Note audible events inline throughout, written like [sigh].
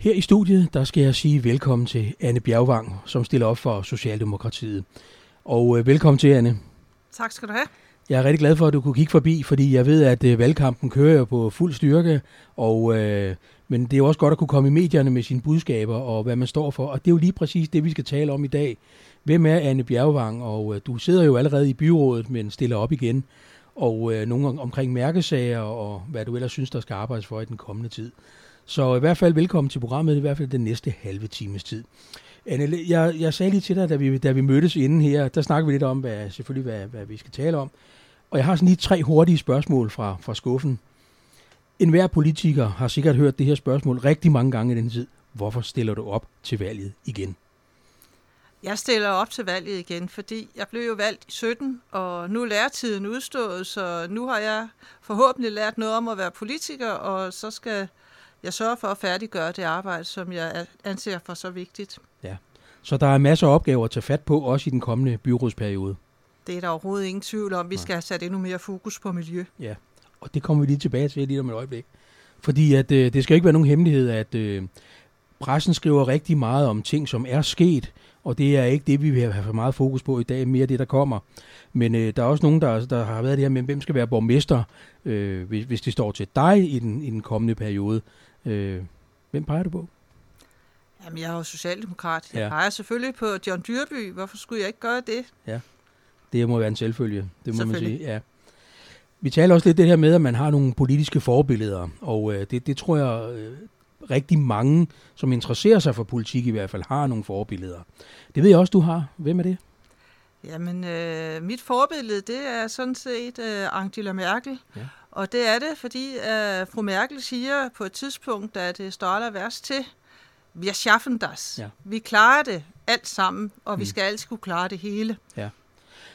Her i studiet, der skal jeg sige velkommen til Anne Bjergvang, som stiller op for Socialdemokratiet. Og øh, velkommen til, Anne. Tak skal du have. Jeg er rigtig glad for, at du kunne kigge forbi, fordi jeg ved, at øh, valgkampen kører jo på fuld styrke, og, øh, men det er jo også godt at kunne komme i medierne med sine budskaber og hvad man står for, og det er jo lige præcis det, vi skal tale om i dag. Hvem er Anne Bjergvang? Og øh, du sidder jo allerede i byrådet, men stiller op igen, og øh, nogle omkring mærkesager og hvad du ellers synes, der skal arbejdes for i den kommende tid. Så i hvert fald velkommen til programmet, i hvert fald den næste halve times tid. Anne, jeg, jeg sagde lige til dig, da vi, da vi mødtes inden her, der snakker vi lidt om, hvad, selvfølgelig hvad, hvad vi skal tale om. Og jeg har sådan lige tre hurtige spørgsmål fra, fra skuffen. En hver politiker har sikkert hørt det her spørgsmål rigtig mange gange i den tid. Hvorfor stiller du op til valget igen? Jeg stiller op til valget igen, fordi jeg blev jo valgt i 17, og nu er lærertiden udstået, så nu har jeg forhåbentlig lært noget om at være politiker, og så skal jeg sørge for at færdiggøre det arbejde, som jeg anser for så vigtigt. Ja, så der er masser af opgaver at tage fat på, også i den kommende byrådsperiode. Det er der overhovedet ingen tvivl om. Vi skal have sat endnu mere fokus på miljø. Ja, og det kommer vi lige tilbage til lige om et øjeblik. Fordi at, øh, det skal ikke være nogen hemmelighed, at øh, pressen skriver rigtig meget om ting, som er sket, og det er ikke det, vi vil have for meget fokus på i dag, mere det, der kommer. Men øh, der er også nogen, der, der har været det her med, hvem skal være borgmester, øh, hvis, hvis det står til dig i den, i den kommende periode. Øh, hvem peger du på? Jamen, jeg er jo socialdemokrat. Jeg ja. peger selvfølgelig på John Dyrby. Hvorfor skulle jeg ikke gøre det? Ja, det må være en selvfølge. Det må man sige, ja. Vi taler også lidt det her med, at man har nogle politiske forbilleder, og øh, det, det tror jeg øh, rigtig mange, som interesserer sig for politik i hvert fald, har nogle forbilleder. Det ved jeg også, du har. Hvem er det? Jamen, øh, mit forbillede, det er sådan set øh, Angela Merkel. Ja. Og det er det, fordi øh, fru Merkel siger på et tidspunkt, at det står aller værst til, vi schaffen das. Ja. Vi klarer det alt sammen, og mm. vi skal altid kunne klare det hele. Ja.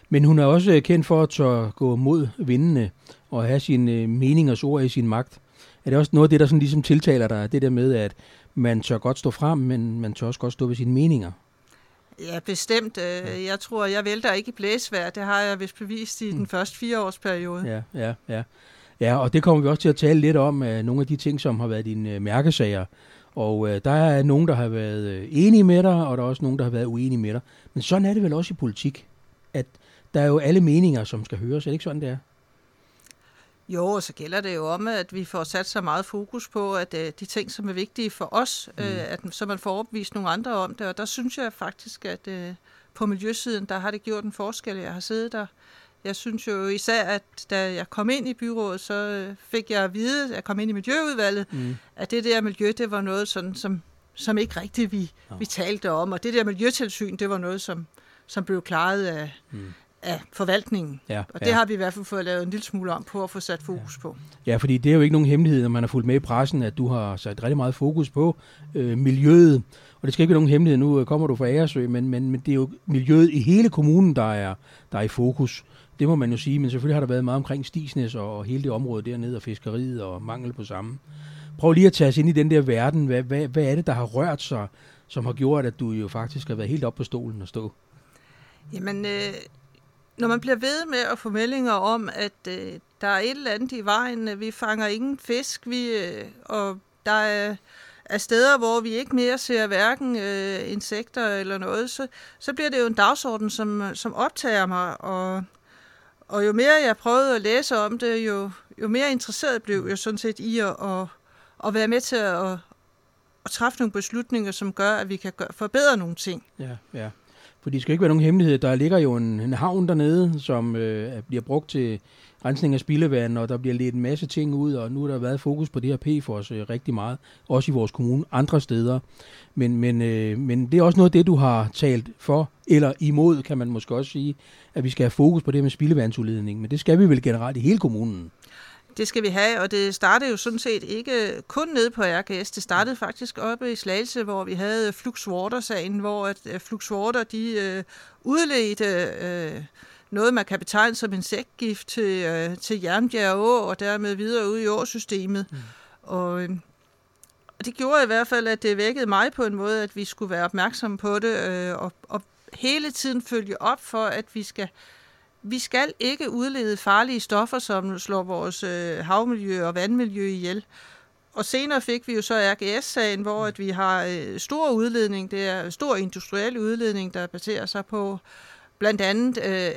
Men hun er også kendt for at tør gå mod vindene og have sine øh, meningers ord i sin magt. Er det også noget af det, der sådan ligesom tiltaler dig, det der med, at man tør godt stå frem, men man tør også godt stå ved sine meninger? Ja, bestemt. Øh, jeg tror, jeg vælter ikke i blæsvær. Det har jeg vist bevist i mm. den første fireårsperiode. Ja, ja, ja. Ja, og det kommer vi også til at tale lidt om, uh, nogle af de ting, som har været dine uh, mærkesager. Og uh, der er nogen, der har været enige med dig, og der er også nogen, der har været uenige med dig. Men sådan er det vel også i politik, at der er jo alle meninger, som skal høres. Er det ikke sådan, det er? Jo, og så gælder det jo om, at vi får sat så meget fokus på, at uh, de ting, som er vigtige for os, mm. uh, at, så man får opvist nogle andre om det. Og der synes jeg faktisk, at uh, på miljøsiden, der har det gjort en forskel. Jeg har siddet der. Jeg synes jo især, at da jeg kom ind i byrådet, så fik jeg at vide, at jeg kom ind i Miljøudvalget, mm. at det der miljø, det var noget, sådan, som, som ikke rigtigt vi, vi talte om. Og det der miljøtilsyn, det var noget, som, som blev klaret af, mm af forvaltningen. Ja, og det ja. har vi i hvert fald fået lavet en lille smule om på at få sat fokus på. Ja, fordi det er jo ikke nogen hemmelighed, når man har fulgt med i pressen, at du har sat rigtig meget fokus på øh, miljøet. Og det skal ikke være nogen hemmelighed, nu øh, kommer du fra Æresø, men, men, men det er jo miljøet i hele kommunen, der er, der er i fokus. Det må man jo sige, men selvfølgelig har der været meget omkring Stisnes og hele det område dernede, og fiskeriet og mangel på samme. Prøv lige at tage os ind i den der verden. Hvad, hvad, hvad er det, der har rørt sig, som har gjort, at du jo faktisk har været helt op på stolen og stå? Jamen, øh, når man bliver ved med at få meldinger om, at øh, der er et eller andet i vejen, øh, vi fanger ingen fisk, vi, øh, og der er, er steder, hvor vi ikke mere ser hverken øh, insekter eller noget, så, så bliver det jo en dagsorden, som, som optager mig, og, og jo mere jeg prøvede at læse om det, jo, jo mere interesseret blev jeg sådan set i at, at, at være med til at, at træffe nogle beslutninger, som gør, at vi kan gøre, forbedre nogle ting. Ja, ja. For det skal ikke være nogen hemmelighed. Der ligger jo en, en havn dernede, som øh, bliver brugt til rensning af spildevand, og der bliver lidt en masse ting ud, og nu har der været fokus på det her PFOS øh, rigtig meget, også i vores kommune, andre steder. Men, men, øh, men det er også noget af det, du har talt for, eller imod, kan man måske også sige, at vi skal have fokus på det med spildevandsudledning. Men det skal vi vel generelt i hele kommunen. Det skal vi have, og det startede jo sådan set ikke kun nede på RGS. Det startede faktisk oppe i Slagelse, hvor vi havde Flux Water-sagen, hvor at øh, Flux Water, de øh, udledte øh, noget, man kan betegne som insektgift til, øh, til Jernbjerg Å, og dermed videre ud i årsystemet. Mm. Og, øh, og det gjorde i hvert fald, at det vækkede mig på en måde, at vi skulle være opmærksomme på det, øh, og, og hele tiden følge op for, at vi skal vi skal ikke udlede farlige stoffer, som slår vores øh, havmiljø og vandmiljø ihjel. og senere fik vi jo så RGS-sagen, hvor at vi har øh, stor udledning. Det er stor industriel udledning, der baserer sig på blandt andet øh,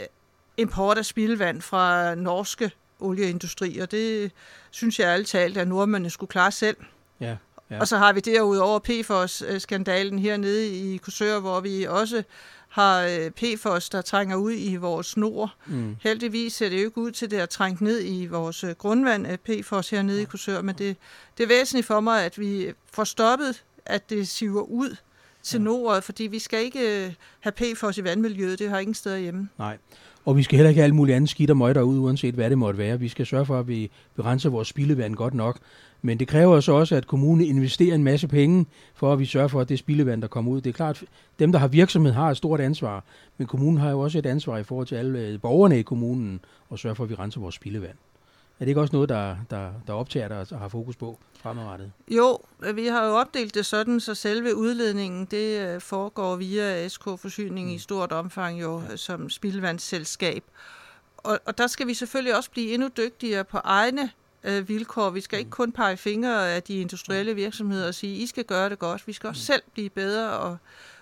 import af spildevand fra norske olieindustri, og det synes jeg altid talt, at nordmændene skulle klare selv. Ja, ja. Og så har vi derudover PFOS-skandalen hernede i Korsør, hvor vi også har øh, PFOS, der trænger ud i vores nord. Mm. Heldigvis ser det jo ikke ud til, det at trængt ned i vores øh, grundvand af PFOS hernede i Korsør, men det, det er væsentligt for mig, at vi får stoppet, at det siver ud til ja. nord, fordi vi skal ikke øh, have PFOS i vandmiljøet, det har ingen steder hjemme. Nej, og vi skal heller ikke have alt muligt andet skidt og møg derude, uanset hvad det måtte være. Vi skal sørge for, at vi, vi renser vores spildevand godt nok. Men det kræver så også, at kommunen investerer en masse penge, for at vi sørger for, at det spildevand, der kommer ud. Det er klart, at dem, der har virksomhed, har et stort ansvar. Men kommunen har jo også et ansvar i forhold til alle øh, borgerne i kommunen, og sørge for, at vi renser vores spildevand. Er det ikke også noget, der, der, der optager dig og har fokus på fremadrettet? Jo, vi har jo opdelt det sådan, så selve udledningen, det øh, foregår via SK-forsyning mm. i stort omfang jo ja. som spildevandsselskab. Og, og der skal vi selvfølgelig også blive endnu dygtigere på egne øh, vilkår. Vi skal ikke mm. kun pege fingre af de industrielle virksomheder og sige, I skal gøre det godt. Vi skal også mm. selv blive bedre, og,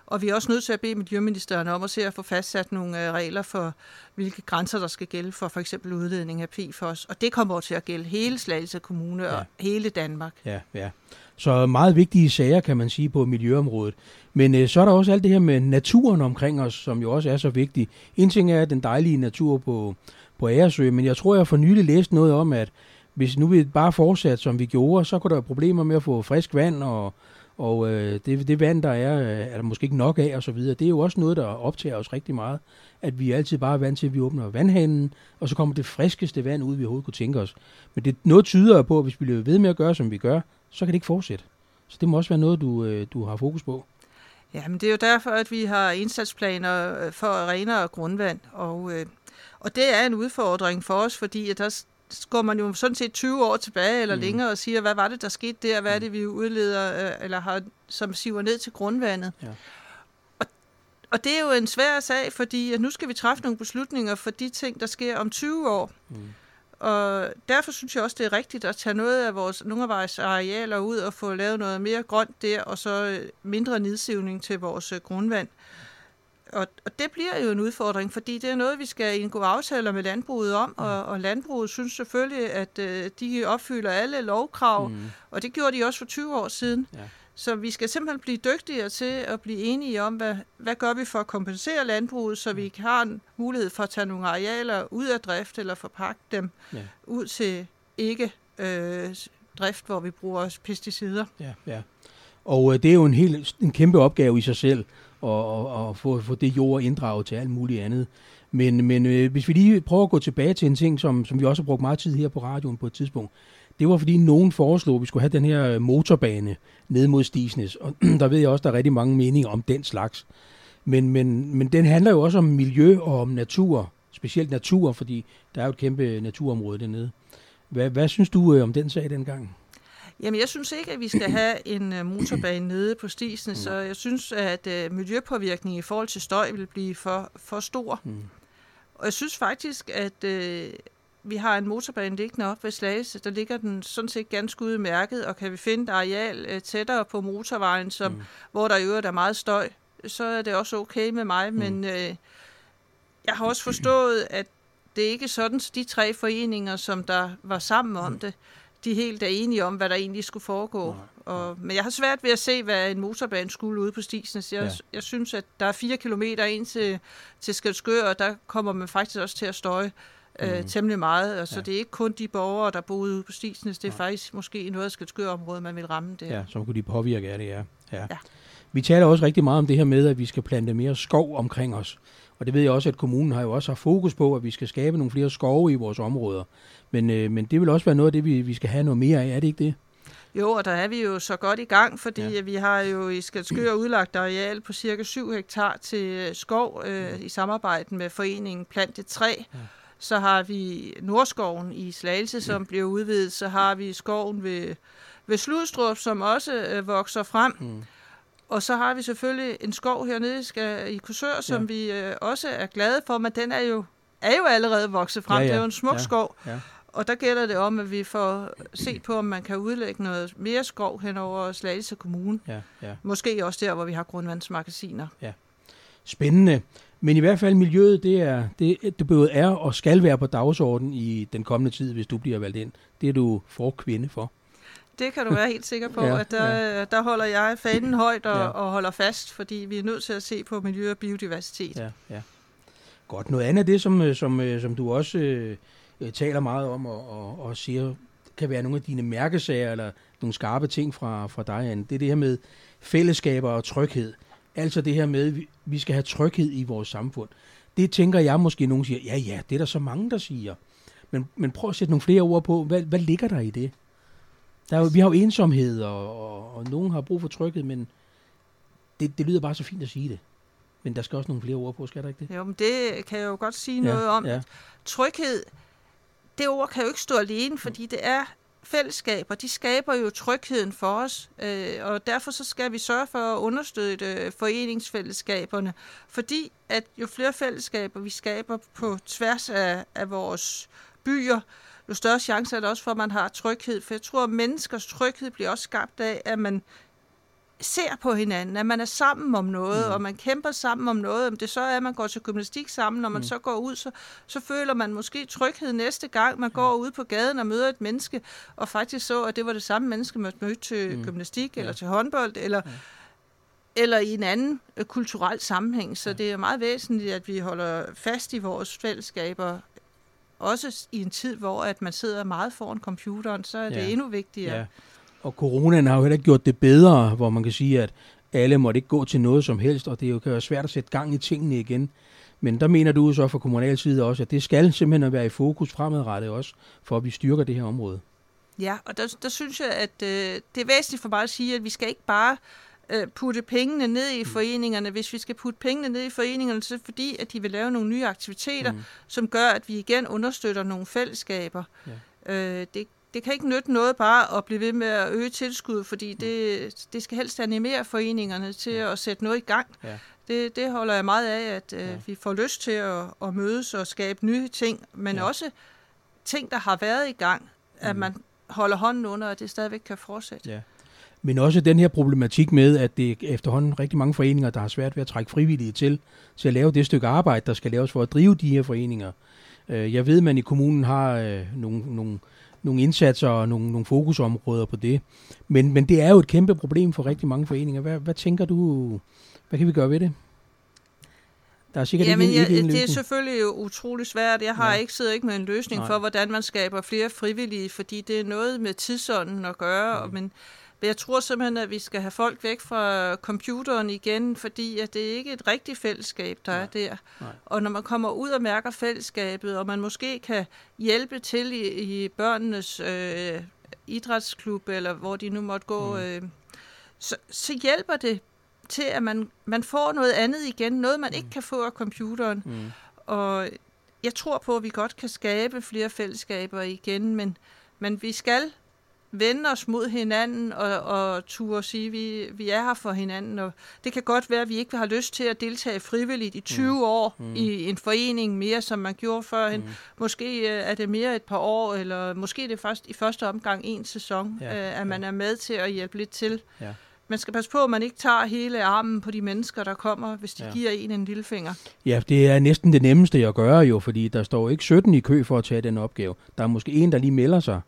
og vi er også nødt til at bede Miljøministeren om at se at få fastsat nogle øh, regler for, hvilke grænser der skal gælde for for eksempel udledning af PFOS. Og det kommer til at gælde hele Slagelse Kommune ja. og hele Danmark. Ja, ja. Så meget vigtige sager, kan man sige, på miljøområdet. Men øh, så er der også alt det her med naturen omkring os, som jo også er så vigtigt. En ting er den dejlige natur på, på Æresø, men jeg tror, jeg for nylig læst noget om, at hvis nu vi bare fortsat, som vi gjorde, så kunne der være problemer med at få frisk vand, og, og øh, det, det vand, der er, øh, er der måske ikke nok af, og så videre. Det er jo også noget, der optager os rigtig meget, at vi altid bare er vant til, at vi åbner vandhanen, og så kommer det friskeste vand ud, vi overhovedet kunne tænke os. Men det noget tyder på, at hvis vi bliver ved med at gøre, som vi gør, så kan det ikke fortsætte. Så det må også være noget, du, øh, du har fokus på. Ja, men det er jo derfor, at vi har indsatsplaner øh, for renere grundvand, og, øh, og det er en udfordring for os, fordi at der, går man jo sådan set 20 år tilbage eller mm. længere og siger, hvad var det, der skete der? Hvad er det, vi udleder, øh, eller har, som siver ned til grundvandet? Ja. Og, og det er jo en svær sag, fordi at nu skal vi træffe nogle beslutninger for de ting, der sker om 20 år. Mm. Og derfor synes jeg også, det er rigtigt at tage noget af vores, arealer ud og få lavet noget mere grønt der, og så mindre nedsivning til vores øh, grundvand. Og, og det bliver jo en udfordring, fordi det er noget, vi skal indgå aftaler med landbruget om, mm. og, og landbruget synes selvfølgelig, at øh, de opfylder alle lovkrav, mm. og det gjorde de også for 20 år siden. Ja. Så vi skal simpelthen blive dygtigere til at blive enige om, hvad, hvad gør vi for at kompensere landbruget, så vi har en mulighed for at tage nogle arealer ud af drift, eller forpakke dem ja. ud til ikke øh, drift, hvor vi bruger pesticider. Ja, ja. Og øh, det er jo en, helt, en kæmpe opgave i sig selv, og, og, og få, få det jord inddraget til alt muligt andet. Men, men øh, hvis vi lige prøver at gå tilbage til en ting, som, som vi også har brugt meget tid her på radioen på et tidspunkt, det var fordi nogen foreslog, at vi skulle have den her øh, motorbane ned mod Stisnes, og [clears throat] der ved jeg også, der er rigtig mange meninger om den slags. Men, men, men den handler jo også om miljø og om natur, specielt natur, fordi der er jo et kæmpe naturområde dernede. Hvad, hvad synes du øh, om den sag dengang? Jamen, jeg synes ikke, at vi skal have en uh, motorbane [clears throat] nede på stisen, så jeg synes, at uh, miljøpåvirkningen i forhold til støj vil blive for, for stor. Mm. Og jeg synes faktisk, at uh, vi har en motorbane liggende op ved Slagelse. Der ligger den sådan set ganske udmærket, og kan vi finde et areal uh, tættere på motorvejen, som, mm. hvor der i øvrigt er meget støj, så er det også okay med mig. Mm. Men uh, jeg har også forstået, at det er ikke sådan, at de tre foreninger, som der var sammen om mm. det, de helt er enige om, hvad der egentlig skulle foregå. Nej, og, men jeg har svært ved at se, hvad en motorbane skulle ude på Stisen. Jeg, ja. jeg synes, at der er fire kilometer ind til, til Skelskør, og der kommer man faktisk også til at støje øh, mm. temmelig meget. Og så ja. det er ikke kun de borgere, der boede ude på Stisnes, det er ja. faktisk måske noget af Skelskør-området, man vil ramme der. Ja, som kunne de påvirke af det, ja. ja. ja. Vi taler også rigtig meget om det her med, at vi skal plante mere skov omkring os. Og det ved jeg også, at kommunen har jo også haft fokus på, at vi skal skabe nogle flere skove i vores områder. Men, øh, men det vil også være noget af det, vi, vi skal have noget mere af, er det ikke det? Jo, og der er vi jo så godt i gang, fordi ja. vi har jo i Skalskør [clears throat] udlagt areal på cirka 7 hektar til skov øh, ja. i samarbejde med foreningen Plante 3. Ja. Så har vi Nordskoven i Slagelse, som ja. bliver udvidet. Så har vi skoven ved, ved Sludstrup, som også øh, vokser frem. Mm. Og så har vi selvfølgelig en skov hernede i Kursør, som ja. vi øh, også er glade for, men den er jo, er jo allerede vokset frem. Ja, ja. Det er jo en smuk ja. skov. Ja. og der gælder det om, at vi får set på, om man kan udlægge noget mere skov hen over Slagelse Kommune. Ja, ja. Måske også der, hvor vi har grundvandsmagasiner. Spændende. Men i hvert fald miljøet, det er det, det både er og skal være på dagsordenen i den kommende tid, hvis du bliver valgt ind. Det er du for kvinde for. Det kan du være helt sikker på, Ja, at der, ja. der holder jeg fanen højt og, Ja. og holder fast, fordi vi er nødt til at se på miljø og biodiversitet. Ja. Ja. Godt. Noget andet af det, som, øh, som, øh, som du også øh, øh, taler meget om og, og, og siger, kan være nogle af dine mærkesager eller nogle skarpe ting fra, fra dig, Anne. Det er det her med fællesskaber og tryghed. Altså det her med, at vi- vi skal have tryghed i vores samfund. Det tænker jeg måske, nogen siger, ja ja, det er der så mange, der siger. Men, men prøv at sætte nogle flere ord på, hvad, hvad ligger der i det? Der er jo, vi har jo ensomhed, og, og, og nogen har brug for tryghed, men det, det lyder bare så fint at sige det. Men der skal også nogle flere ord på, skal der ikke det? Jo, men det kan jeg jo godt sige ja, noget om. Ja, Tryghed, det ord kan jo ikke stå alene, fordi det er fællesskaber. De skaber jo trygheden for os, øh, og derfor så skal vi sørge for at understøtte øh, foreningsfællesskaberne, fordi at jo flere fællesskaber vi skaber på tværs af, af vores byer, jo større chance er der også for, at man har tryghed. For jeg tror, at menneskers tryghed bliver også skabt af, at man ser på hinanden, at man er sammen om noget, mm. og man kæmper sammen om noget. Om det så er, at man går til gymnastik sammen, når man mm. så går ud, så, så føler man måske tryghed næste gang, man går ud på gaden og møder et menneske, og faktisk så, at det var det samme menneske, man mødte til mm. gymnastik, eller Ja. til håndbold, eller, ja. eller i en anden øh, kulturel sammenhæng. Så det er meget væsentligt, at vi holder fast i vores fællesskaber, også i en tid, hvor at man sidder meget foran computeren, så er det Ja. endnu vigtigere. Ja. Og coronaen har jo heller ikke gjort det bedre, hvor man kan sige, at alle måtte ikke gå til noget som helst, og det jo kan være svært at sætte gang i tingene igen. Men der mener du så fra kommunal side også, at det skal simpelthen være i fokus fremadrettet også, for at vi styrker det her område. Ja, og der, der synes jeg, at øh, det er væsentligt for mig at sige, at vi skal ikke bare øh, putte pengene ned i foreningerne. Hvis vi skal putte pengene ned i foreningerne, så fordi, at de vil lave nogle nye aktiviteter, mm. som gør, at vi igen understøtter nogle fællesskaber. Ja. Øh, det, det kan ikke nytte noget bare at blive ved med at øge tilskuddet, fordi det, det skal helst animere foreningerne til ja. at sætte noget i gang. Ja. Det, det holder jeg meget af, at øh, Ja. vi får lyst til at, at mødes og skabe nye ting, men ja. også ting, der har været i gang, at Mm. man holder hånden under, at det stadigvæk kan fortsætte. Ja. Men også den her problematik med, at det er efterhånden rigtig mange foreninger, der har svært ved at trække frivillige til, til at lave det stykke arbejde, der skal laves for at drive de her foreninger. Øh, Jeg ved, at man i kommunen har øh, nogle, nogle, nogle indsatser og nogle, nogle fokusområder på det. Men, men det er jo et kæmpe problem for rigtig mange foreninger. Hvad, hvad tænker du, hvad kan vi gøre ved det? Der er sikkert Jamen, ikke, en- jeg, ikke en det er selvfølgelig jo utrolig svært. Jeg har Ja. ikke siddet ikke med en løsning Nej. Nej. for, hvordan man skaber flere frivillige, fordi det er noget med tidsånden at gøre. Mm. Mm. Men men jeg tror simpelthen, at vi skal have folk væk fra computeren igen, fordi at det er ikke et rigtigt fællesskab, der Nej. er der. Nej. Og når man kommer ud og mærker fællesskabet, og man måske kan hjælpe til i, i børnenes øh, idrætsklub, eller hvor de nu måtte gå, mm. øh, så, så hjælper det til, at man, man får noget andet igen, noget man mm. ikke kan få af computeren. Mm. Og jeg tror på, at vi godt kan skabe flere fællesskaber igen, men, men vi skal vende os mod hinanden og, og turde sige, at vi, vi er her for hinanden. Og det kan godt være, at vi ikke har lyst til at deltage frivilligt i 20 mm. år Mm. i en forening mere, som man gjorde førhen. Mm. Måske øh, er det mere et par år, eller måske er det først i første omgang en sæson, Ja, øh, at man ja. er med til at hjælpe lidt til. Ja. Man skal passe på, at man ikke tager hele armen på de mennesker, der kommer, hvis de Ja. ja. giver en en lillefinger. Ja, det er næsten det nemmeste at gøre jo, fordi der står ikke 17 i kø for at tage den opgave. Der er måske en, der lige melder sig.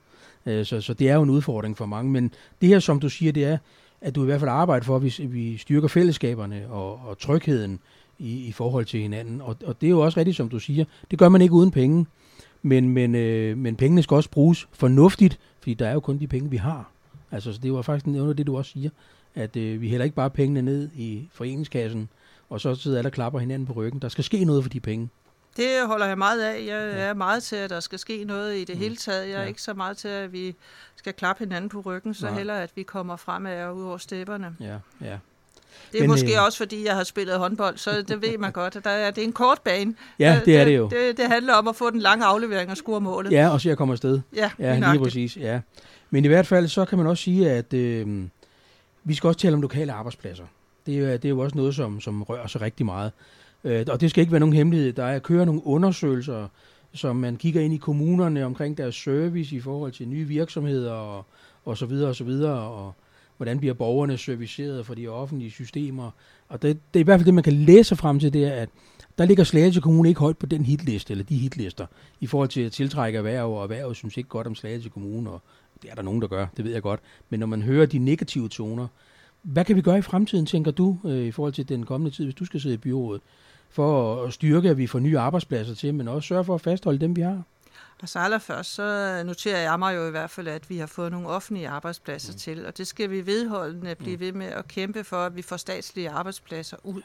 Øh, så, så det er jo en udfordring for mange. Men det her, som du siger, det er, at du i hvert fald arbejder for, at vi, vi styrker fællesskaberne og, og trygheden i, i forhold til hinanden. Og, og det er jo også rigtigt, som du siger. Det gør man ikke uden penge. Men, men, øh, men pengene skal også bruges fornuftigt, fordi der er jo kun de penge, vi har. Altså, så det var faktisk noget af det, du også siger, at øh, vi hælder ikke bare pengene ned i foreningskassen, og så sidder alle og klapper hinanden på ryggen. Der skal ske noget for de penge. Det holder jeg meget af. Jeg er meget til, at der skal ske noget i det Mm. hele taget. Jeg er Ja. ikke så meget til, at vi skal klappe hinanden på ryggen, så Nej. heller, at vi kommer fremad og ud over stepperne. Ja, ja. Det er Men, måske øh, også, fordi jeg har spillet håndbold, så det ved man godt. Der er, det er en kort bane. Ja, Øh, det er det jo. Det, det handler om at få den lange aflevering og score målet. Ja, og så jeg kommer afsted. ja, Ja, lige nøjagtigt. præcis. Ja. Men i hvert fald, så kan man også sige, at øh, vi skal også tale om lokale arbejdspladser. Det er, det er jo også noget, som, som rører sig rigtig meget. Øh, og det skal ikke være nogen hemmelighed. Der er kører nogle undersøgelser som man kigger ind i kommunerne omkring deres service i forhold til nye virksomheder og, og så videre og så videre, og hvordan bliver borgerne serviceret for de offentlige systemer. Og det, det er i hvert fald det, man kan læse frem til, det er, at der ligger Slagelse Kommune ikke højt på den hitliste, eller de hitlister, i forhold til at tiltrække erhverv, og erhverv synes ikke godt om Slagelse Kommune, og det er der nogen, der gør, det ved jeg godt. Men når man hører de negative toner, hvad kan vi gøre i fremtiden, tænker du, øh, i forhold til den kommende tid, hvis du skal sidde i byrådet, for at styrke, at vi får nye arbejdspladser til, men også sørge for at fastholde dem, vi har? Altså allerførst, så noterer jeg mig jo i hvert fald, at vi har fået nogle offentlige arbejdspladser mm. til, og det skal vi vedholdende blive mm. ved med at kæmpe for, at vi får statslige arbejdspladser ud.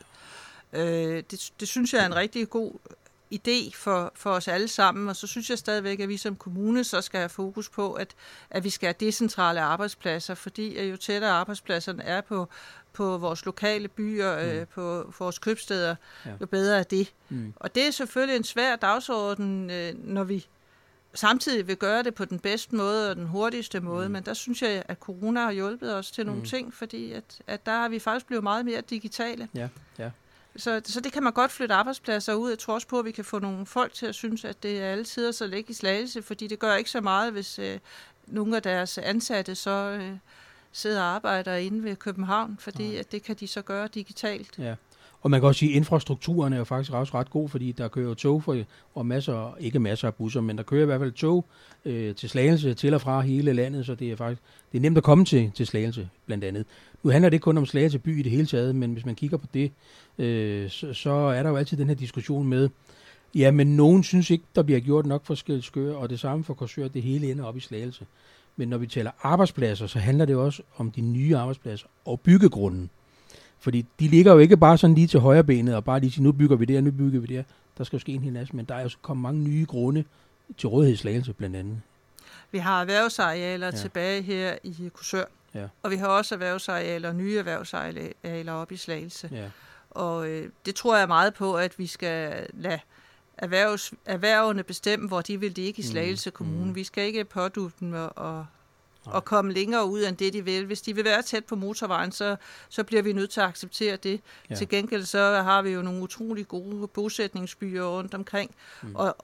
Øh, det, det synes jeg er en rigtig god idé for, for os alle sammen, og så synes jeg stadigvæk, at vi som kommune så skal have fokus på, at, at vi skal have decentrale arbejdspladser, fordi at jo tættere arbejdspladserne er på, på vores lokale byer, mm. øh, på vores købsteder, ja. jo bedre er det. Mm. Og det er selvfølgelig en svær dagsorden, øh, når vi samtidig vil gøre det på den bedste måde og den hurtigste måde, mm. men der synes jeg, at corona har hjulpet os til nogle mm. ting, fordi at, at der har vi faktisk blevet meget mere digitale. Ja, ja. Så, så det kan man godt flytte arbejdspladser ud. Jeg tror også på, at vi kan få nogle folk til at synes, at det er alle tider så lægge i slagelse, fordi det gør ikke så meget, hvis øh, nogle af deres ansatte så øh, sidder og arbejder inde ved København, fordi at det kan de så gøre digitalt. Ja. Og man kan også sige, at infrastrukturen er jo faktisk også ret god, fordi der kører tog for, og masser, ikke masser af busser, men der kører i hvert fald tog øh, til Slagelse til og fra hele landet, så det er faktisk det er nemt at komme til, til Slagelse blandt andet. Nu handler det ikke kun om Slagelse by i det hele taget, men hvis man kigger på det, øh, så, så er der jo altid den her diskussion med, ja, men nogen synes ikke, der bliver gjort nok for Skælskør, og det samme for Korsør, det hele ender op i Slagelse. Men når vi taler arbejdspladser, så handler det også om de nye arbejdspladser og byggegrunden. Fordi de ligger jo ikke bare sådan lige til højre benet og bare lige sige, nu bygger vi det her, nu bygger vi det her. Der skal jo ske en hel masse, men der er jo kommet mange nye grunde til rådighedslagelse blandt andet. Vi har erhvervsarealer ja. tilbage her i Kursør, ja. og vi har også erhvervsarealer, nye erhvervsarealer op i Slagelse. Ja. Og øh, det tror jeg meget på, at vi skal lade erhvervs, erhvervene bestemme, hvor de vil det ikke i mm. Slagelse mm. Kommune. Mm. Vi skal ikke pådute dem og og komme længere ud end det, de vil. Hvis de vil være tæt på motorvejen, så, så bliver vi nødt til at acceptere det. Ja. Til gengæld så har vi jo nogle utrolig gode bosætningsbyer rundt omkring, mm. og,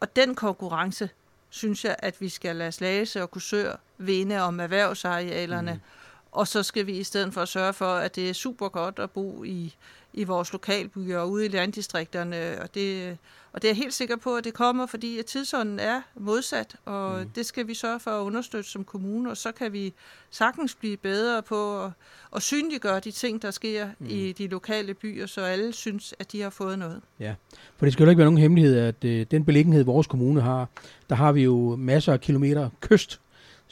og den konkurrence synes jeg, at vi skal lade Slagelse og Kursør vinde om erhvervsarealerne, mm. Og så skal vi i stedet for sørge for, at det er super godt at bo i, i vores lokalbyer og ude i landdistrikterne, og det, og det er jeg helt sikker på, at det kommer, fordi at tidsånden er modsat, og mm. det skal vi sørge for at understøtte som kommune, og så kan vi sagtens blive bedre på at, at synliggøre de ting, der sker mm. i de lokale byer, så alle synes, at de har fået noget. Ja, for det skal jo ikke være nogen hemmelighed, at øh, den beliggenhed, vores kommune har, der har vi jo masser af kilometer kyst,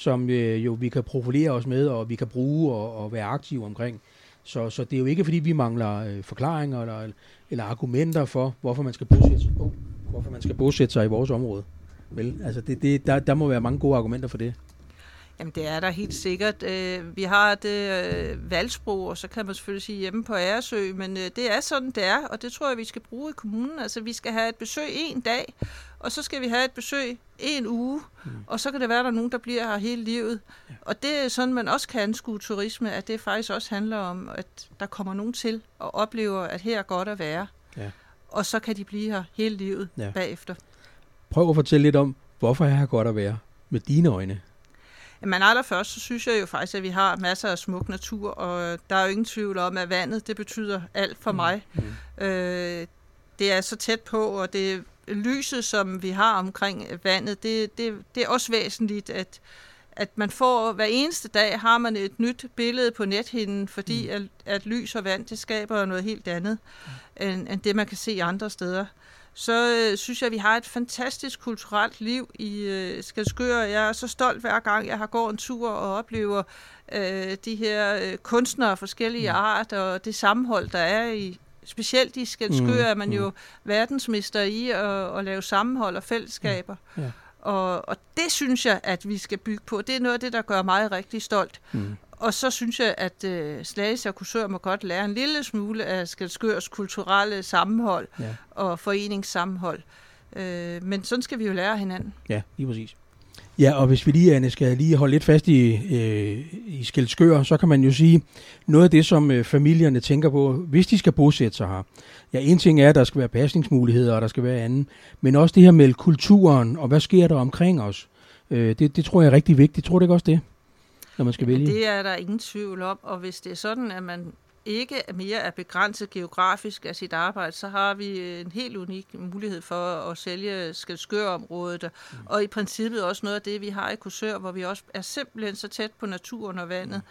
som øh, jo vi kan profilere os med, og vi kan bruge og, og være aktive omkring. Så, så det er jo ikke, fordi vi mangler øh, forklaringer eller, eller argumenter for, hvorfor man skal bosætte, sig, oh, hvorfor man skal bosætte sig i vores område. Vel, altså det, det, der, der må være mange gode argumenter for det. Jamen det er der helt sikkert. Øh, vi har det øh, valgsprog, og så kan man selvfølgelig sige hjemme på Æresø, men øh, det er sådan, det er, og det tror jeg, vi skal bruge i kommunen. Altså vi skal have et besøg en dag, og så skal vi have et besøg en uge, mm. og så kan det være, at der er nogen, der bliver her hele livet. Ja. Og det er sådan, man også kan anskue turisme, at det faktisk også handler om, at der kommer nogen til og oplever, at her er godt at være. Ja. Og så kan de blive her hele livet ja. bagefter. Prøv at fortælle lidt om, hvorfor er her godt at være med dine øjne. Men allerførst, så synes jeg jo faktisk, at vi har masser af smuk natur, og der er jo ingen tvivl om, at vandet, det betyder alt for mm. mig. Mm. Øh, det er så tæt på, og det lyset, som vi har omkring vandet, det, det, det er også væsentligt, at, at man får hver eneste dag har man et nyt billede på nethinden, fordi mm. at, at lys og vand, det skaber noget helt andet, mm. end, end det man kan se andre steder så øh, synes jeg, at vi har et fantastisk kulturelt liv i øh, Skalskør. Jeg er så stolt hver gang, jeg har gået en tur og oplever øh, de her øh, kunstnere af forskellige mm. art, og det sammenhold, der er i specielt i Skalskør, mm. er man jo mm. verdensmester i at, at lave sammenhold og fællesskaber. Mm. Ja. Og, og det synes jeg, at vi skal bygge på. Det er noget af det, der gør mig rigtig stolt. Mm. Og så synes jeg, at øh, Slagelse og Kursør må godt lære en lille smule af Skalskørs kulturelle sammenhold ja. og foreningssammenhold. Øh, men sådan skal vi jo lære hinanden. Ja, lige præcis. Ja, og hvis vi lige, Anne, skal lige holde lidt fast i, øh, i Skelskør, så kan man jo sige, noget af det, som øh, familierne tænker på, hvis de skal bosætte sig her. Ja, en ting er, at der skal være pasningsmuligheder, og der skal være anden, men også det her med kulturen, og hvad sker der omkring os. Øh, det, det tror jeg er rigtig vigtigt. Tror du ikke også det, når man skal vælge? Det er der ingen tvivl om, og hvis det er sådan, at man ikke mere er begrænset geografisk af sit arbejde, så har vi en helt unik mulighed for at sælge Skelskør-området, mm. og i princippet også noget af det, vi har i Korsør, hvor vi også er simpelthen så tæt på naturen og vandet.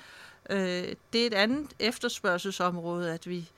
Mm. Øh, det er et andet efterspørgselsområde, at vi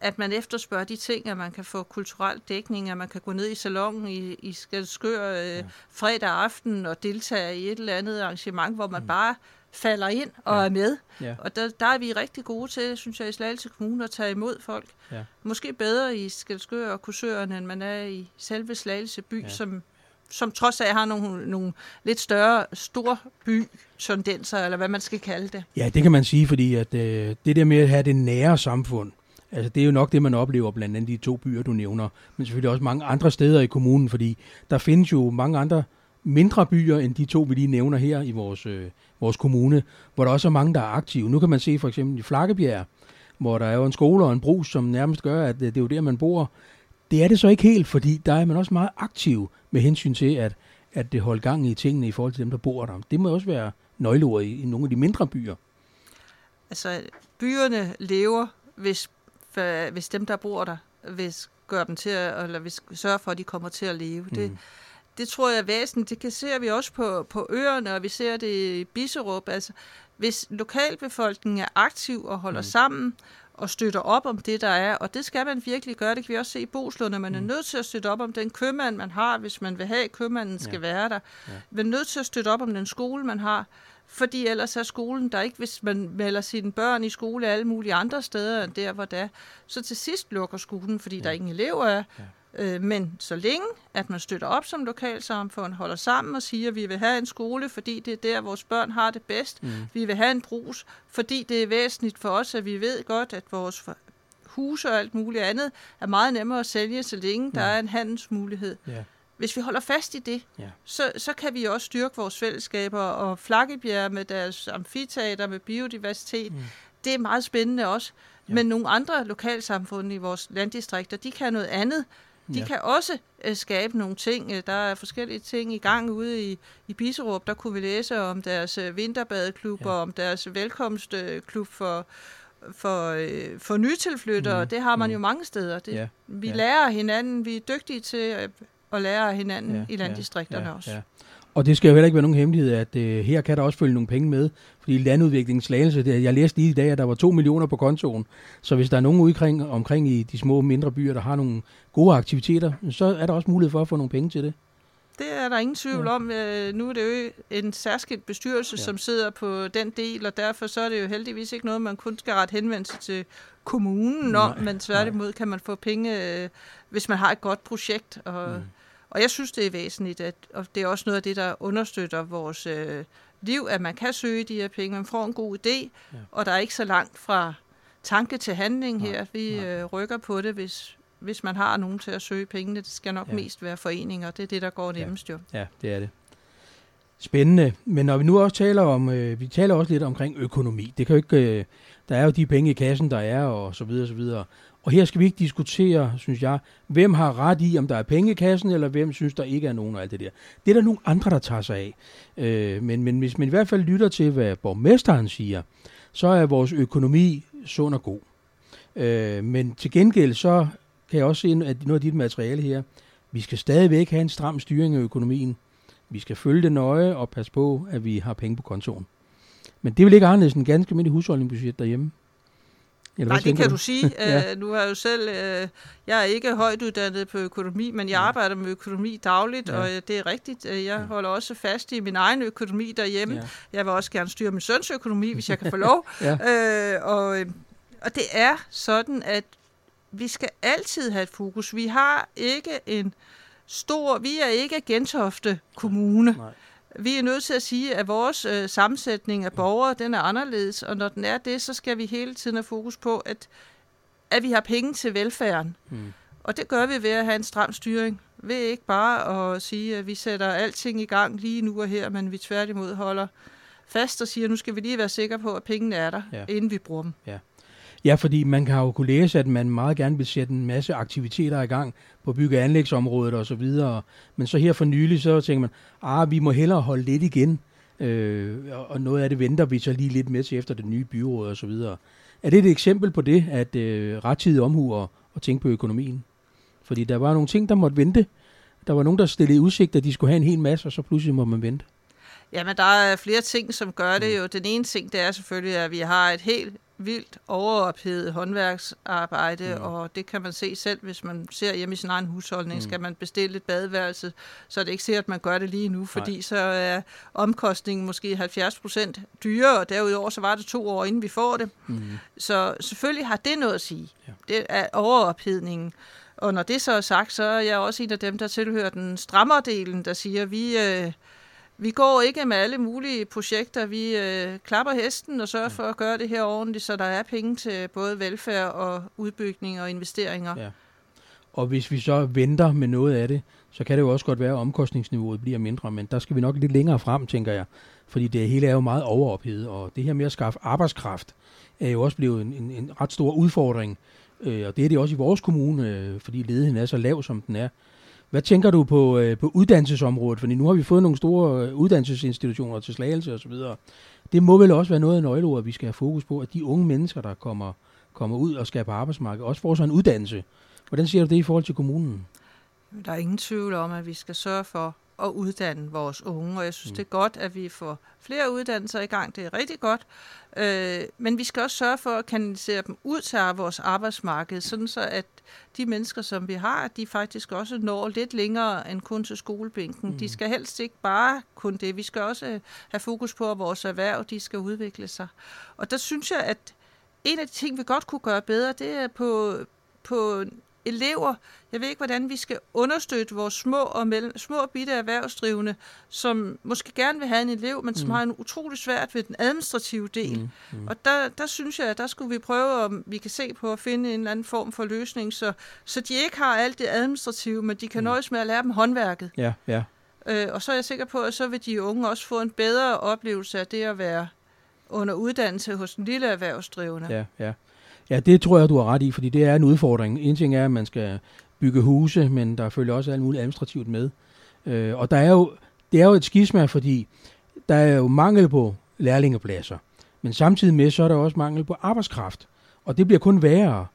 at man efterspørger de ting, at man kan få kulturel dækning, at man kan gå ned i salongen i, i Skelskør øh, ja. fredag aften og deltage i et eller andet arrangement, hvor man mm. bare falder ind og ja. er med. Ja. Og der, der er vi rigtig gode til, synes jeg, i Slagelse Kommune at tage imod folk. Ja. Måske bedre i Skelskør og Kursøren, end man er i selve Slagelse by, ja. som, som trods af har nogle, nogle lidt større storby tendenser, eller hvad man skal kalde det. Ja, det kan man sige, fordi at, øh, det der med at have det nære samfund, altså det er jo nok det, man oplever blandt andet de to byer, du nævner, men selvfølgelig også mange andre steder i kommunen, fordi der findes jo mange andre mindre byer end de to, vi lige nævner her i vores, øh, vores kommune, hvor der også er mange, der er aktive. Nu kan man se for eksempel i Flakkebjerg, hvor der er jo en skole og en brus, som nærmest gør, at det er jo der, man bor. Det er det så ikke helt, fordi der er man også meget aktiv med hensyn til, at, at det holder gang i tingene i forhold til dem, der bor der. Det må også være nøgleord i, i nogle af de mindre byer. Altså, byerne lever, hvis, hvis dem, der bor der, hvis gør dem til at, eller hvis sørge for, at de kommer til at leve. Mm. Det, det tror jeg er væsentligt. Det kan ser vi også på, på øerne, og vi ser det i Biserup. Altså, hvis lokalbefolkningen er aktiv og holder mm. sammen, og støtter op om det, der er, og det skal man virkelig gøre. Det kan vi også se i Boslund, at man mm. er nødt til at støtte op om den købmand, man har, hvis man vil have, at købmanden skal ja. være der. Ja. Man er nødt til at støtte op om den skole, man har, fordi ellers er skolen der ikke, hvis man melder sine børn i skole alle mulige andre steder end der, hvor det er. Så til sidst lukker skolen, fordi ja. der ingen elever er. Ja. Øh, men så længe, at man støtter op som lokalsamfund, holder sammen og siger, at vi vil have en skole, fordi det er der, vores børn har det bedst. Mm. Vi vil have en brus, fordi det er væsentligt for os, at vi ved godt, at vores huse og alt muligt andet er meget nemmere at sælge, så længe ja. der er en handelsmulighed. Ja. Hvis vi holder fast i det, ja. så, så kan vi også styrke vores fællesskaber, og Flakkebjerg med deres amfiteater, med biodiversitet, mm. det er meget spændende også. Ja. Men nogle andre lokalsamfund i vores landdistrikter, de kan noget andet. De ja. kan også øh, skabe nogle ting. Øh, der er forskellige ting i gang ude i, i Biserup. Der kunne vi læse om deres øh, vinterbadeklub ja. og om deres velkomstklub for, for, øh, for nytilflyttere. Mm. Det har man mm. jo mange steder. Det, ja. Vi ja. lærer hinanden. Vi er dygtige til at, at lære hinanden ja. i landdistrikterne ja. Ja. også. Ja. Og det skal jo heller ikke være nogen hemmelighed, at øh, her kan der også følge nogle penge med, fordi landudviklingslagelse, det, jeg læste lige i dag, at der var 2 millioner på kontoen, så hvis der er nogen udkring, omkring i de små mindre byer, der har nogle gode aktiviteter, så er der også mulighed for at få nogle penge til det. Det er der ingen tvivl om. Øh, nu er det jo en særskilt bestyrelse, ja. som sidder på den del, og derfor så er det jo heldigvis ikke noget, man kun skal rette henvendelse til kommunen om, men tværtimod kan man få penge, øh, hvis man har et godt projekt. Og, mm. Og jeg synes, det er væsentligt, at, og det er også noget af det, der understøtter vores øh, liv, at man kan søge de her penge, man får en god idé, ja. og der er ikke så langt fra tanke til handling her. Nej, Vi nej. Øh, rykker på det, hvis, hvis man har nogen til at søge pengene. Det skal nok ja. mest være foreninger, det er det, der går nemmest jo. Ja, det er det. Spændende. Men når vi nu også taler om, øh, vi taler også lidt omkring økonomi. Det kan jo ikke, øh, der er jo de penge i kassen, der er, og så videre, så videre. Og her skal vi ikke diskutere, synes jeg, hvem har ret i, om der er penge i kassen, eller hvem synes, der ikke er nogen og alt det der. Det er der nogle andre, der tager sig af. Øh, men, men hvis man i hvert fald lytter til, hvad borgmesteren siger, så er vores økonomi sund og god. Øh, men til gengæld så kan jeg også se, at noget af dit materiale her, vi skal stadigvæk have en stram styring af økonomien. Vi skal følge det nøje og passe på, at vi har penge på kontoen. Men det vil ikke anderledes en ganske almindelig husholdningsbudget derhjemme. Eller Nej, det kan du, du sige. [laughs] ja. uh, nu er jeg jo selv, uh, jeg er ikke højt uddannet på økonomi, men jeg arbejder med økonomi dagligt, ja. og uh, det er rigtigt. Jeg holder også fast i min egen økonomi derhjemme. Ja. Jeg vil også gerne styre min søns økonomi, hvis jeg kan få lov. [laughs] ja. uh, og, og det er sådan, at vi skal altid have et fokus. Vi har ikke en stor, vi er ikke Gentofte Kommune. Nej. Vi er nødt til at sige, at vores øh, sammensætning af borgere, den er anderledes, og når den er det, så skal vi hele tiden have fokus på, at, at vi har penge til velfærden. Mm. Og det gør vi ved at have en stram styring, ved ikke bare at sige, at vi sætter alting i gang lige nu og her, men vi tværtimod holder fast og siger, at nu skal vi lige være sikre på, at pengene er der, ja. inden vi bruger dem. Ja. Ja, fordi man kan jo kunne læse, at man meget gerne vil sætte en masse aktiviteter i gang på bygge- og anlægsområdet og så videre. Men så her for nylig, så tænker man, ah, vi må hellere holde lidt igen. Øh, og noget af det venter vi så lige lidt med til efter det nye byråd og så videre. Er det et eksempel på det, at øh, rettidig omhu og, og tænke på økonomien? Fordi der var nogle ting, der måtte vente. Der var nogen, der stillede udsigt, at de skulle have en hel masse, og så pludselig må man vente. Jamen, der er flere ting, som gør det mm. jo. Den ene ting, det er selvfølgelig, at vi har et helt vildt overophedet håndværksarbejde, mm. og det kan man se selv, hvis man ser hjemme i sin egen husholdning. Mm. Skal man bestille et badeværelse, så er det ikke sikkert, at man gør det lige nu, fordi Nej. så er omkostningen måske 70 procent dyrere, og derudover så var det to år, inden vi får det. Mm. Så selvfølgelig har det noget at sige. Ja. Det er overophedningen. Og når det så er sagt, så er jeg også en af dem, der tilhører den strammere delen, der siger, at vi... Øh, vi går ikke med alle mulige projekter. Vi øh, klapper hesten og sørger for at gøre det her ordentligt, så der er penge til både velfærd og udbygning og investeringer. Ja. Og hvis vi så venter med noget af det, så kan det jo også godt være, at omkostningsniveauet bliver mindre, men der skal vi nok lidt længere frem, tænker jeg. Fordi det hele er jo meget overophedet, og det her med at skaffe arbejdskraft er jo også blevet en, en, en ret stor udfordring. Øh, og det er det også i vores kommune, øh, fordi ledigheden er så lav, som den er. Hvad tænker du på, øh, på uddannelsesområdet? Fordi nu har vi fået nogle store øh, uddannelsesinstitutioner til slagelse og så videre. Det må vel også være noget af nøgleordet, vi skal have fokus på, at de unge mennesker, der kommer, kommer ud og skal på arbejdsmarkedet, også får sig en uddannelse. Hvordan ser du det i forhold til kommunen? Der er ingen tvivl om, at vi skal sørge for at uddanne vores unge, og jeg synes, mm. det er godt, at vi får flere uddannelser i gang. Det er rigtig godt. Øh, men vi skal også sørge for at kanalisere dem ud til vores arbejdsmarked, sådan så at de mennesker, som vi har, de faktisk også når lidt længere end kun til skolebænken. Mm. De skal helst ikke bare kun det. Vi skal også have fokus på, at vores erhverv de skal udvikle sig. Og der synes jeg, at en af de ting, vi godt kunne gøre bedre, det er på, på elever. Jeg ved ikke, hvordan vi skal understøtte vores små og mellem, små bitte erhvervsdrivende, som måske gerne vil have en elev, men som mm. har en utrolig svært ved den administrative del. Mm. Mm. Og der, der synes jeg, at der skulle vi prøve, om vi kan se på at finde en eller anden form for løsning, så, så de ikke har alt det administrative, men de kan mm. nøjes med at lære dem håndværket. Ja, ja. Øh, og så er jeg sikker på, at så vil de unge også få en bedre oplevelse af det at være under uddannelse hos en lille erhvervsdrivende. Ja, ja. Ja, det tror jeg, du har ret i, fordi det er en udfordring. En ting er, at man skal bygge huse, men der følger også alt muligt administrativt med. Øh, og der er jo, det er jo et skisma, fordi der er jo mangel på lærlingepladser. Men samtidig med, så er der også mangel på arbejdskraft. Og det bliver kun værre.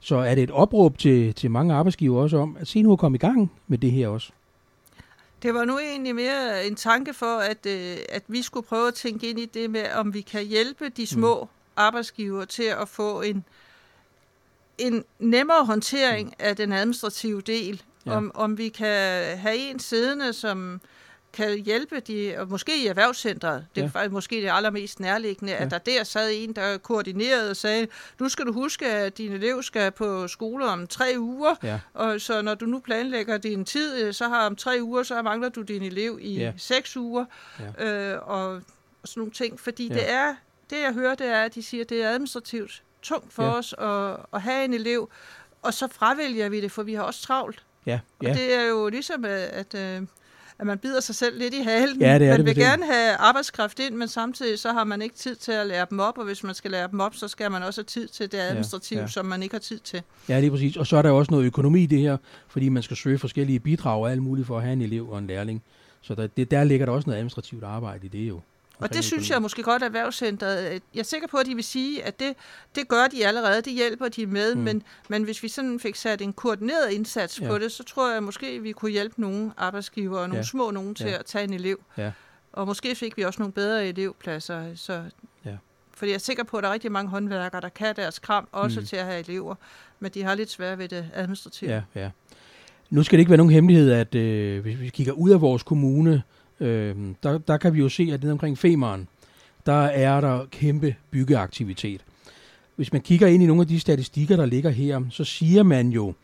Så er det et opråb til, til mange arbejdsgiver også om, at se nu at komme i gang med det her også. Det var nu egentlig mere en tanke for, at, øh, at vi skulle prøve at tænke ind i det med, om vi kan hjælpe de små mm arbejdsgiver til at få en, en nemmere håndtering mm. af den administrative del. Ja. Om, om vi kan have en siddende, som kan hjælpe de, og måske i erhvervscentret, det er faktisk måske det allermest nærliggende, ja. at der der sad en, der koordinerede og sagde, nu skal du huske, at din elev skal på skole om tre uger, ja. og så når du nu planlægger din tid, så har om tre uger, så mangler du din elev i ja. seks uger, ja. øh, og, og sådan nogle ting, fordi ja. det er det jeg hører, det er, at de siger, at det er administrativt tungt for ja. os at, at have en elev, og så fravælger vi det, for vi har også travlt. Ja, ja. Og det er jo ligesom, at, at, øh, at man bider sig selv lidt i halen. Ja, det er man det vil gerne have arbejdskraft ind, men samtidig så har man ikke tid til at lære dem op, og hvis man skal lære dem op, så skal man også have tid til det administrative, ja, ja. som man ikke har tid til. Ja, lige præcis. Og så er der også noget økonomi i det her, fordi man skal søge forskellige bidrag og alt muligt for at have en elev og en lærling. Så der, det, der ligger der også noget administrativt arbejde i det jo. Og det synes jeg måske godt, at Erhvervscenteret, øh, jeg er sikker på, at de vil sige, at det, det gør de allerede, det hjælper de med, mm. men, men hvis vi sådan fik sat en koordineret indsats ja. på det, så tror jeg måske, at vi kunne hjælpe nogle arbejdsgiver og nogle ja. små nogen til ja. at tage en elev. Ja. Og måske fik vi også nogle bedre elevpladser. Så, ja. Fordi jeg er sikker på, at der er rigtig mange håndværkere, der kan deres kram, også mm. til at have elever, men de har lidt svært ved det administrative. Ja, ja. Nu skal det ikke være nogen hemmelighed, at øh, hvis vi kigger ud af vores kommune, øh, der, der kan vi jo se, at nede omkring Femeren, der er der kæmpe byggeaktivitet. Hvis man kigger ind i nogle af de statistikker, der ligger her, så siger man jo,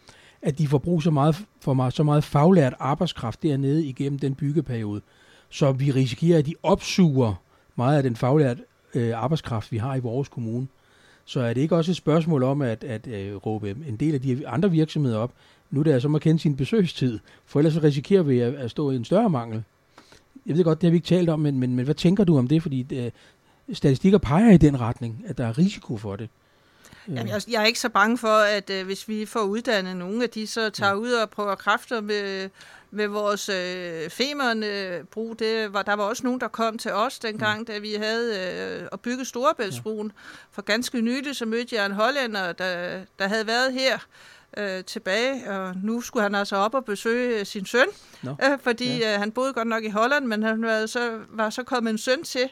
at de får brug så meget, for meget, så meget faglært arbejdskraft dernede igennem den byggeperiode, så vi risikerer, at de opsuger meget af den faglært øh, arbejdskraft, vi har i vores kommune. Så er det ikke også et spørgsmål om at, at øh, råbe en del af de andre virksomheder op, nu det altså jeg så at kende sin besøgstid, for ellers risikerer vi at, at stå i en større mangel. Jeg ved godt, det har vi ikke talt om, men, men, men hvad tænker du om det? Fordi uh, statistikker peger i den retning, at der er risiko for det. Jamen, jeg, jeg er ikke så bange for, at uh, hvis vi får uddannet nogle af de, så tager ud og prøver kræfter med, med vores øh, femerne brug. Det var, der var også nogen, der kom til os dengang, mm. da vi havde øh, at bygge Storebæltsbroen. Ja. For ganske nylig så mødte jeg en hollænder, der, der havde været her øh, tilbage, og nu skulle han altså op og besøge sin søn, no. øh, fordi ja. øh, han boede godt nok i Holland, men han var så, var så kommet en søn til,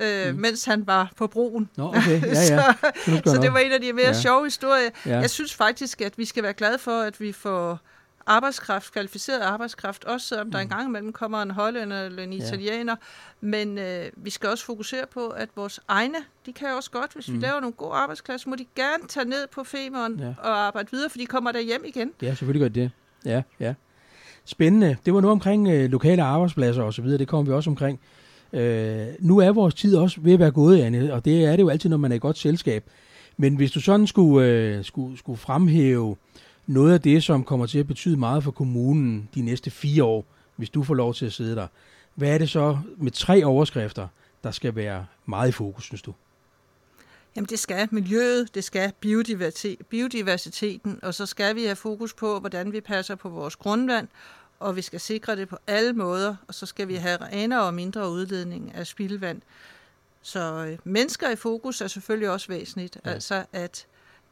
øh, mm. mens han var på broen. Nå, okay. ja, [laughs] ja. så, så det var en af de mere ja. sjove historier. Ja. Jeg synes faktisk, at vi skal være glade for, at vi får arbejdskraft, kvalificeret arbejdskraft, også selvom mm. der engang imellem kommer en hollænder eller en italiener. Ja. Men øh, vi skal også fokusere på, at vores egne, de kan også godt, hvis mm. vi laver nogle gode arbejdsklasser, må de gerne tage ned på femeren ja. og arbejde videre, for de kommer der hjem igen. Ja, selvfølgelig gør det. Ja, ja. Spændende. Det var noget omkring øh, lokale arbejdspladser og så videre. Det kommer vi også omkring. Øh, nu er vores tid også ved at være gået, Anne, og det er det jo altid, når man er i godt selskab. Men hvis du sådan skulle, øh, skulle, skulle fremhæve noget af det, som kommer til at betyde meget for kommunen de næste fire år, hvis du får lov til at sidde der, hvad er det så med tre overskrifter, der skal være meget i fokus, synes du? Jamen det skal miljøet, det skal biodiversiteten, og så skal vi have fokus på, hvordan vi passer på vores grundvand, og vi skal sikre det på alle måder, og så skal vi have renere og mindre udledning af spildevand. Så øh, mennesker i fokus er selvfølgelig også væsentligt, ja. altså at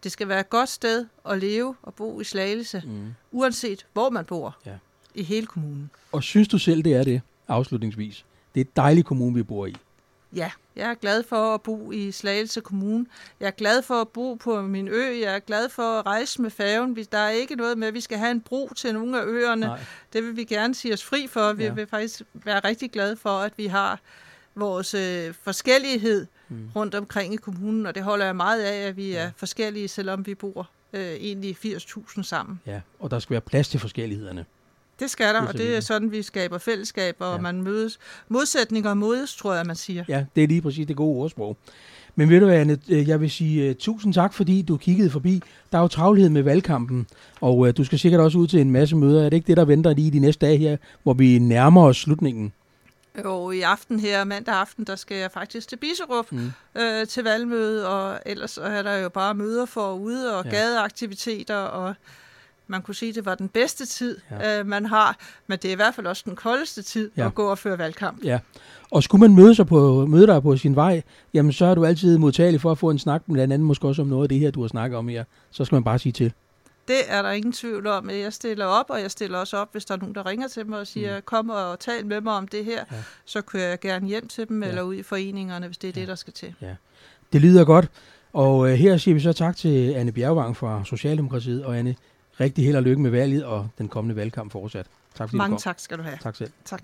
det skal være et godt sted at leve og bo i Slagelse, mm. uanset hvor man bor ja. i hele kommunen. Og synes du selv, det er det, afslutningsvis? Det er et dejligt kommune, vi bor i. Ja, jeg er glad for at bo i Slagelse Kommune. Jeg er glad for at bo på min ø. Jeg er glad for at rejse med færgen. Der er ikke noget med, at vi skal have en bro til nogle af øerne. Nej. Det vil vi gerne sige os fri for. Vi ja. vil faktisk være rigtig glade for, at vi har vores øh, forskellighed mm. rundt omkring i kommunen, og det holder jeg meget af, at vi ja. er forskellige, selvom vi bor øh, egentlig 80.000 sammen. Ja, og der skal være plads til forskellighederne. Det skal der, og det er sådan, vi skaber fællesskab, og ja. man mødes. Modsætninger mødes, tror jeg, man siger. Ja, det er lige præcis det gode ordsprog. Men ved du hvad, Anne, øh, jeg vil sige uh, tusind tak, fordi du kiggede forbi. Der er jo travlhed med valgkampen, og uh, du skal sikkert også ud til en masse møder. Er det ikke det, der venter lige de næste dage her, hvor vi nærmer os slutningen? Jo, i aften her, mandag aften, der skal jeg faktisk til Biserup mm. øh, til valgmøde, og ellers er der jo bare møder forude og ja. gadeaktiviteter, og man kunne sige, at det var den bedste tid, ja. øh, man har, men det er i hvert fald også den koldeste tid ja. at gå og føre valgkamp. Ja, og skulle man møde, sig på, møde dig på sin vej, jamen så er du altid modtagelig for at få en snak, blandt andet måske også om noget af det her, du har snakket om her. Så skal man bare sige til. Det er der ingen tvivl om. Jeg stiller op, og jeg stiller også op, hvis der er nogen, der ringer til mig og siger, mm. kom og tal med mig om det her, ja. så kører jeg gerne hjem til dem, ja. eller ud i foreningerne, hvis det er ja. det, der skal til. Ja. Det lyder godt. Og øh, her siger vi så tak til Anne Bjergvang fra Socialdemokratiet, og Anne, rigtig held og lykke med valget og den kommende valgkamp fortsat. Tak fordi Mange tak skal du have. Tak selv. Tak.